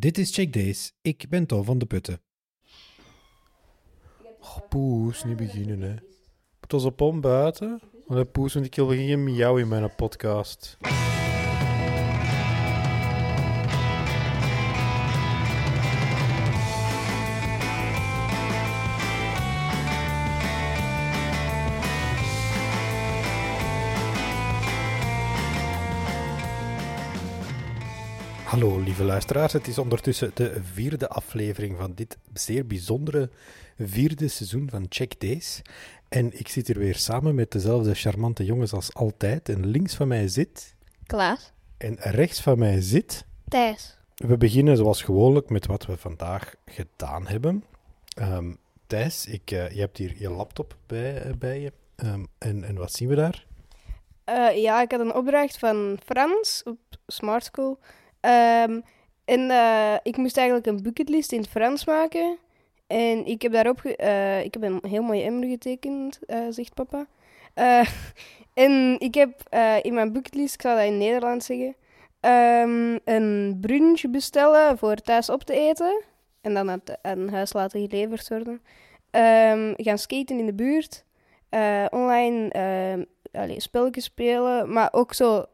Dit is Check Days. Ik ben Tom van de Putten. Oh, poes, niet beginnen, hè. Het was op om buiten. Want poes, want ik wil geen miauw in mijn podcast. Hallo lieve luisteraars, het is ondertussen de vierde aflevering van dit zeer bijzondere vierde seizoen van Check Days. En ik zit hier weer samen met dezelfde charmante jongens als altijd. En links van mij zit... Klaas. En rechts van mij zit... Thijs. We beginnen zoals gewoonlijk met wat we vandaag gedaan hebben. Um, Thijs, ik, uh, je hebt hier je laptop bij, uh, bij je. Um, en, en wat zien we daar? Uh, ja, ik had een opdracht van Frans op Smart School. Um, en uh, ik moest eigenlijk een bucketlist in het Frans maken. En ik heb daarop uh, ik heb een heel mooie emmer getekend, uh, zegt papa. en ik heb in mijn bucketlist, ik zal dat in Nederlands zeggen, um, een brunch bestellen voor thuis op te eten. En dan aan, aan huis laten geleverd worden. Um, gaan skaten in de buurt. online allez, spelletjes spelen, maar ook zo,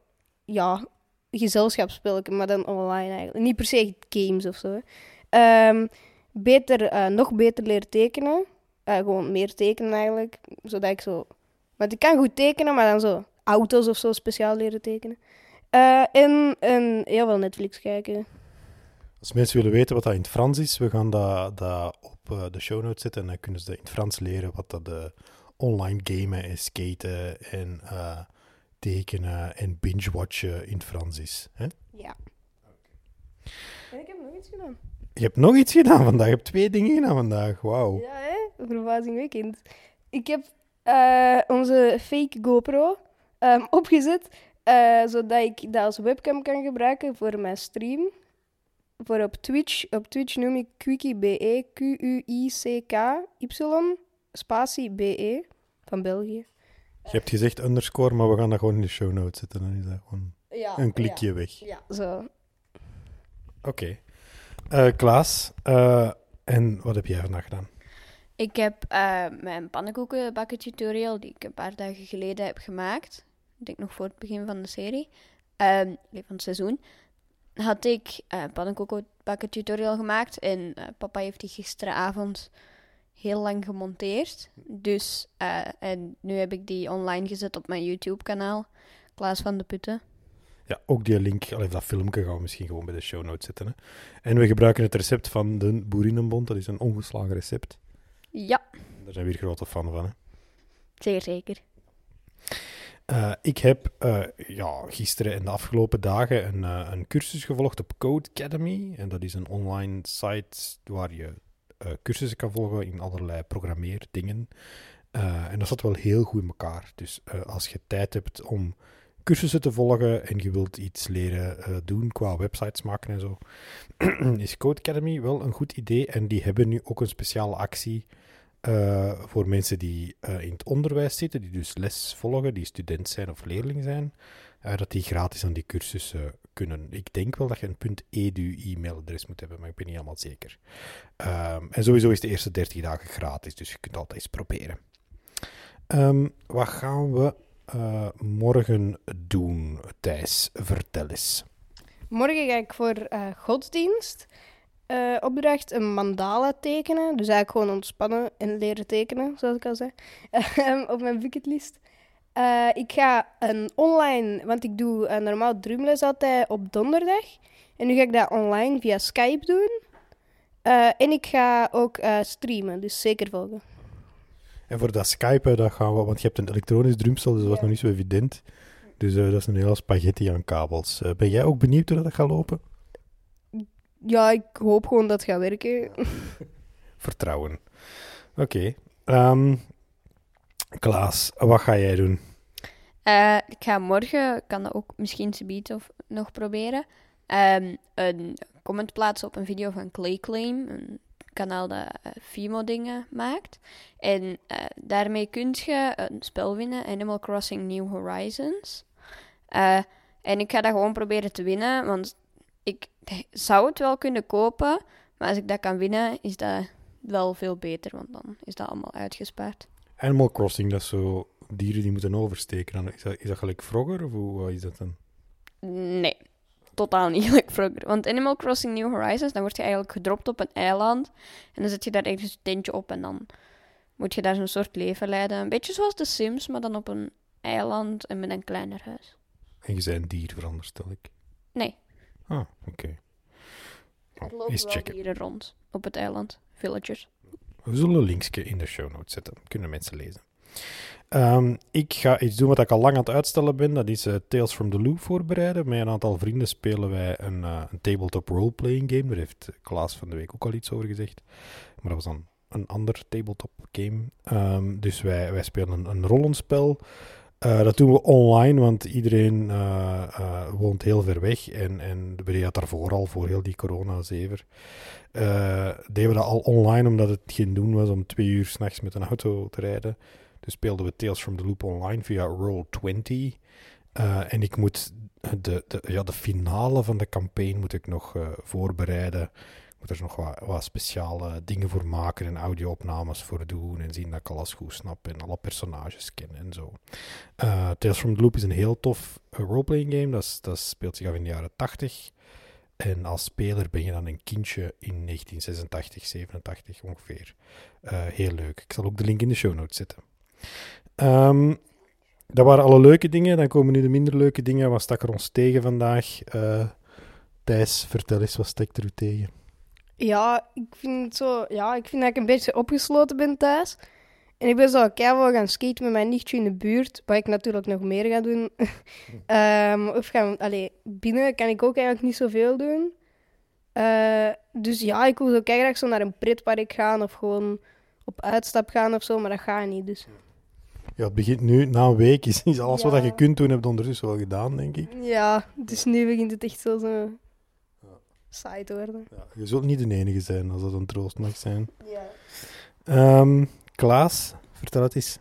ja, gezelschapsspellen, maar dan online eigenlijk. Niet per se games of zo. Um, beter, uh, nog beter leren tekenen. Uh, gewoon meer tekenen eigenlijk. Zodat ik zo... Want ik kan goed tekenen, maar dan zo auto's of zo speciaal leren tekenen. Uh, en, en heel veel Netflix kijken. Als mensen willen weten wat dat in het Frans is, we gaan dat, dat op de show notes zetten. En dan kunnen ze in het Frans leren wat dat de online gamen en skaten en tekenen en binge-watchen in het Frans is. Hè? Ja. En ik heb nog iets gedaan. Je hebt nog iets gedaan vandaag. Je hebt twee dingen gedaan vandaag. Wauw. Ja, hè? Verbazingwekkend. Ik heb uh, onze fake GoPro um, opgezet, uh, zodat ik dat als webcam kan gebruiken voor mijn stream. Voor op Twitch. Op Twitch noem ik Quickie BE, Q-U-I-C-K-Y, spatie BE, van België. Je hebt gezegd underscore, maar we gaan dat gewoon in de show notes zetten. Dan is dat gewoon ja, een klikje ja, weg. Ja, zo. Oké. Okay. Uh, Klaas, uh, en wat heb jij vandaag gedaan? Ik heb uh, mijn pannenkoekenbakken tutorial, die ik een paar dagen geleden heb gemaakt. Ik denk nog voor het begin van de serie, van het seizoen. Had ik een pannenkoekenbakken tutorial gemaakt en papa heeft die gisteravond heel lang gemonteerd. Dus, uh, en nu heb ik die online gezet op mijn YouTube-kanaal, Klaas van de Putten. Ja, ook die link, allee, dat filmpje gaan we misschien gewoon bij de show notes zetten. Hè. En we gebruiken het recept van de Boerinnenbond, dat is een ongeslagen recept. Ja. Daar zijn we hier grote fan van. Hè. Zeer zeker. Uh, ik heb uh, ja, gisteren en de afgelopen dagen een, uh, een cursus gevolgd op Code Academy. En dat is een online site waar je uh, cursussen kan volgen in allerlei programmeerdingen. Uh, en dat zat wel heel goed in elkaar. Dus uh, als je tijd hebt om cursussen te volgen en je wilt iets leren doen qua websites maken en zo, is Code Academy wel een goed idee. En die hebben nu ook een speciale actie voor mensen die in het onderwijs zitten, die dus les volgen, die student zijn of leerling zijn. dat die gratis aan die cursussen kunnen. Ik denk wel dat je een .edu e-mailadres moet hebben, maar ik ben niet helemaal zeker. Um, en sowieso is de eerste 30 dagen gratis, dus je kunt altijd eens proberen. Um, wat gaan we uh, morgen doen, Thijs? Vertel eens. Morgen ga ik voor uh, godsdienst uh, opdracht een mandala tekenen. Dus eigenlijk gewoon ontspannen en leren tekenen, zoals ik al zei, op mijn bucketlist. Uh, ik ga een online, want ik doe uh, normaal drumles altijd op donderdag. En nu ga ik dat online via Skype doen. Uh, en ik ga ook streamen, dus zeker volgen. En voor dat Skype, dat gaan we, want je hebt een elektronisch drumstel, dus dat was nog niet zo evident. Dus dat is een hele spaghetti aan kabels. ben jij ook benieuwd hoe dat gaat lopen? Ja, ik hoop gewoon dat het gaat werken. Vertrouwen. Oké. Okay. Um, Klaas, wat ga jij doen? Uh, ik ga morgen, kan dat ook misschien subiet of nog proberen, um, een comment plaatsen op een video van Clayclaim, een kanaal dat uh, Fimo-dingen maakt. En uh, daarmee kun je een spel winnen, Animal Crossing New Horizons. en ik ga dat gewoon proberen te winnen, want ik zou het wel kunnen kopen, maar als ik dat kan winnen, is dat wel veel beter, want dan is dat allemaal uitgespaard. Animal Crossing, dat is zo dieren die moeten oversteken. Is dat, is dat gelijk Frogger of hoe is dat dan? Nee, totaal niet gelijk vroeger. Want Animal Crossing New Horizons, dan word je eigenlijk gedropt op een eiland. En dan zet je daar ergens een tentje op en dan moet je daar zo'n soort leven leiden. Een beetje zoals de Sims, maar dan op een eiland en met een kleiner huis. En je bent een dier, veronderstel ik. Nee. Ah, oké. Er Oh, lopen wel checken. dieren rond op het eiland. Villagers. We zullen een linkje in de show notes zetten. Kunnen mensen lezen. Ehm, ik ga iets doen wat ik al lang aan het uitstellen ben. Dat is eh, Tales from the Loop voorbereiden. Met een aantal vrienden spelen wij een, eh, een tabletop roleplaying game. Daar heeft Klaas van de week ook al iets over gezegd. Maar dat was dan een ander tabletop game. Ehm, dus wij, wij spelen een, rollenspel. Eh, dat doen we online, want iedereen woont heel ver weg. En, en we deden daarvoor al, voor heel die corona-zever. Deden we dat al online, omdat het geen doen was om twee uur s'nachts met een auto te rijden. Dus speelden we Tales from the Loop online via Roll20. Eh, en ik moet de, de, ja, de finale van de campaign moet ik nog eh, voorbereiden. Ik moet er nog wat, speciale dingen voor maken en audio-opnames voor doen. En zien dat ik alles goed snap en alle personages ken en zo. Eh, Tales from the Loop is een heel tof roleplaying game. Dat, dat speelt zich af in de jaren 80. En als speler ben je dan een kindje in 1986, 87 ongeveer. Heel leuk. Ik zal ook de link in de show notes zetten. Ehm, dat waren alle leuke dingen. Dan komen nu de minder leuke dingen. Wat stak er ons tegen vandaag? Eh, Thijs, vertel eens, wat stak er u tegen? Ja, ik vind zo... Ja, ik vind dat ik een beetje opgesloten ben thuis. En ik ben zo keihard gaan skaten met mijn nichtje in de buurt. Wat ik natuurlijk nog meer ga doen. Ehm, of gaan... Allee, binnen kan ik ook eigenlijk niet zoveel doen. Eh, dus ja, ik wil zo keihard zo naar een pretpark gaan. Of gewoon op uitstap gaan of zo. Maar dat gaat niet, dus... Ja, het begint nu, na een week, is, is alles wat Ja. je kunt doen, heb je ondertussen wel gedaan, denk ik. Ja, dus nu begint het echt zo, zo saai te worden. Ja, je zult niet de enige zijn, als dat een troost mag zijn. Ja. Ehm, Klaas, vertel het eens.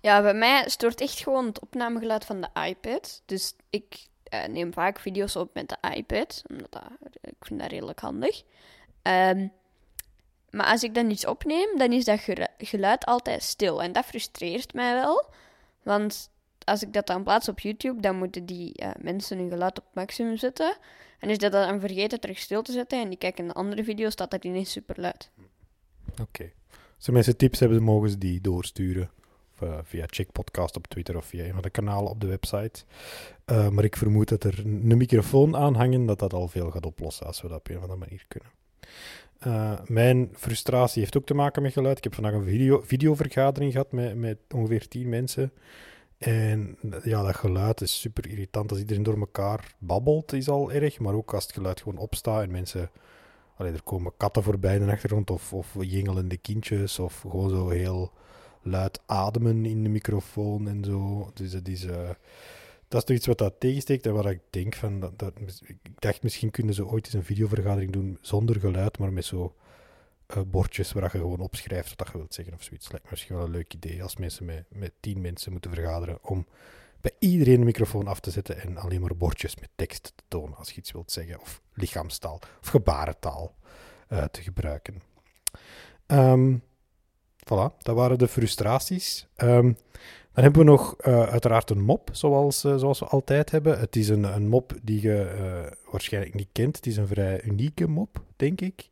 Ja, bij mij stoort echt gewoon het opnamegeluid van de iPad. Dus ik eh, neem vaak video's op met de iPad, omdat dat, ik vind dat redelijk handig. Ehm, maar als ik dan iets opneem, dan is dat geluid altijd stil. En dat frustreert mij wel. Want als ik dat dan plaats op YouTube, dan moeten die eh, mensen hun geluid op maximum zetten. En als dat dan vergeten terug stil te zetten en die kijken naar andere video's, staat dat ineens super luid. Oké. Als er mensen tips hebben, mogen ze die doorsturen. Of, eh, via Check Podcast op Twitter of via een van de kanalen op de website. Eh, maar ik vermoed dat er een microfoon aanhangen, dat dat al veel gaat oplossen als we dat op een of andere manier kunnen. Eh, mijn frustratie heeft ook te maken met geluid. Ik heb vandaag een video, videovergadering gehad met, met ongeveer tien mensen. En ja, dat geluid is super irritant. Als iedereen door elkaar babbelt, is al erg. Maar ook als het geluid gewoon opstaat en mensen Allee, er komen katten voorbij in de achtergrond, of, of jingelende kindjes, of gewoon zo heel luid ademen in de microfoon en zo. Dus dat is, eh, dat is toch iets wat dat tegensteekt en waar ik denk van, dat, ik dacht misschien kunnen ze ooit eens een videovergadering doen zonder geluid, maar met zo eh, bordjes waar je gewoon opschrijft wat je wilt zeggen of zoiets. Lijkt me misschien wel een leuk idee als mensen met, met tien mensen moeten vergaderen om bij iedereen een microfoon af te zetten en alleen maar bordjes met tekst te tonen als je iets wilt zeggen, of lichaamstaal of gebarentaal eh, te gebruiken. Ehm, voilà, dat waren de frustraties. Ehm, dan hebben we nog eh, uiteraard een mop, zoals, eh, zoals we altijd hebben. Het is een, een mop die je eh, waarschijnlijk niet kent. Het is een vrij unieke mop, denk ik.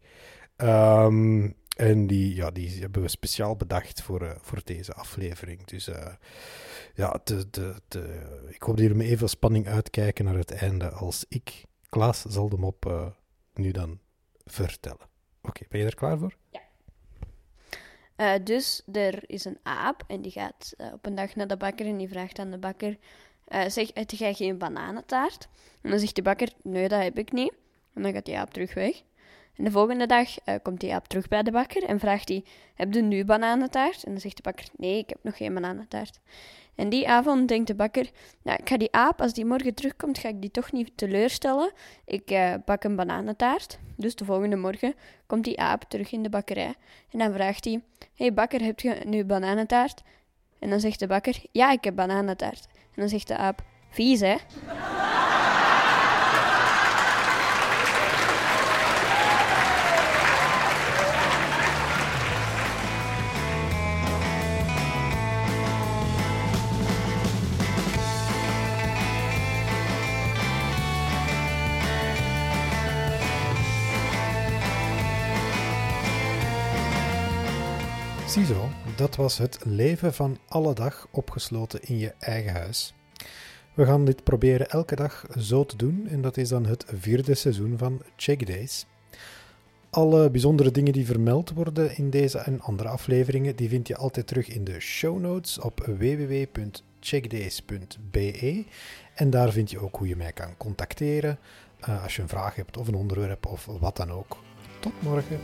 Ehm, en die, ja, die hebben we speciaal bedacht voor, voor deze aflevering. Dus ja, ik hoop dat jullie met evenveel spanning uitkijken naar het einde als ik. Klaas zal de mop nu dan vertellen. Oké, ben je er klaar voor? Eh, dus er is een aap en die gaat eh, op een dag naar de bakker en die vraagt aan de bakker: eh, Zeg, heb jij geen bananentaart? En dan zegt de bakker: Nee, dat heb ik niet. En dan gaat die aap terug weg. En de volgende dag eh, komt die aap terug bij de bakker en vraagt hij: Heb je nu bananentaart? En dan zegt de bakker: Nee, ik heb nog geen bananentaart. En die avond denkt de bakker: nou, Ik ga die aap, als die morgen terugkomt, ga ik die toch niet teleurstellen. Ik eh, bak een bananentaart. Dus de volgende morgen komt die aap terug in de bakkerij. En dan vraagt hij: hey bakker, heb je nu bananentaart? En dan zegt de bakker, ja, ik heb bananentaart. En dan zegt de aap, vies hè? Ziezo, dat was het leven van alle dag opgesloten in je eigen huis. We gaan dit proberen elke dag zo te doen en dat is dan het vierde seizoen van Check Days. Alle bijzondere dingen die vermeld worden in deze en andere afleveringen, die vind je altijd terug in de show notes op www.checkdays.be. En daar vind je ook hoe je mij kan contacteren uh, als je een vraag hebt of een onderwerp of wat dan ook. Tot morgen.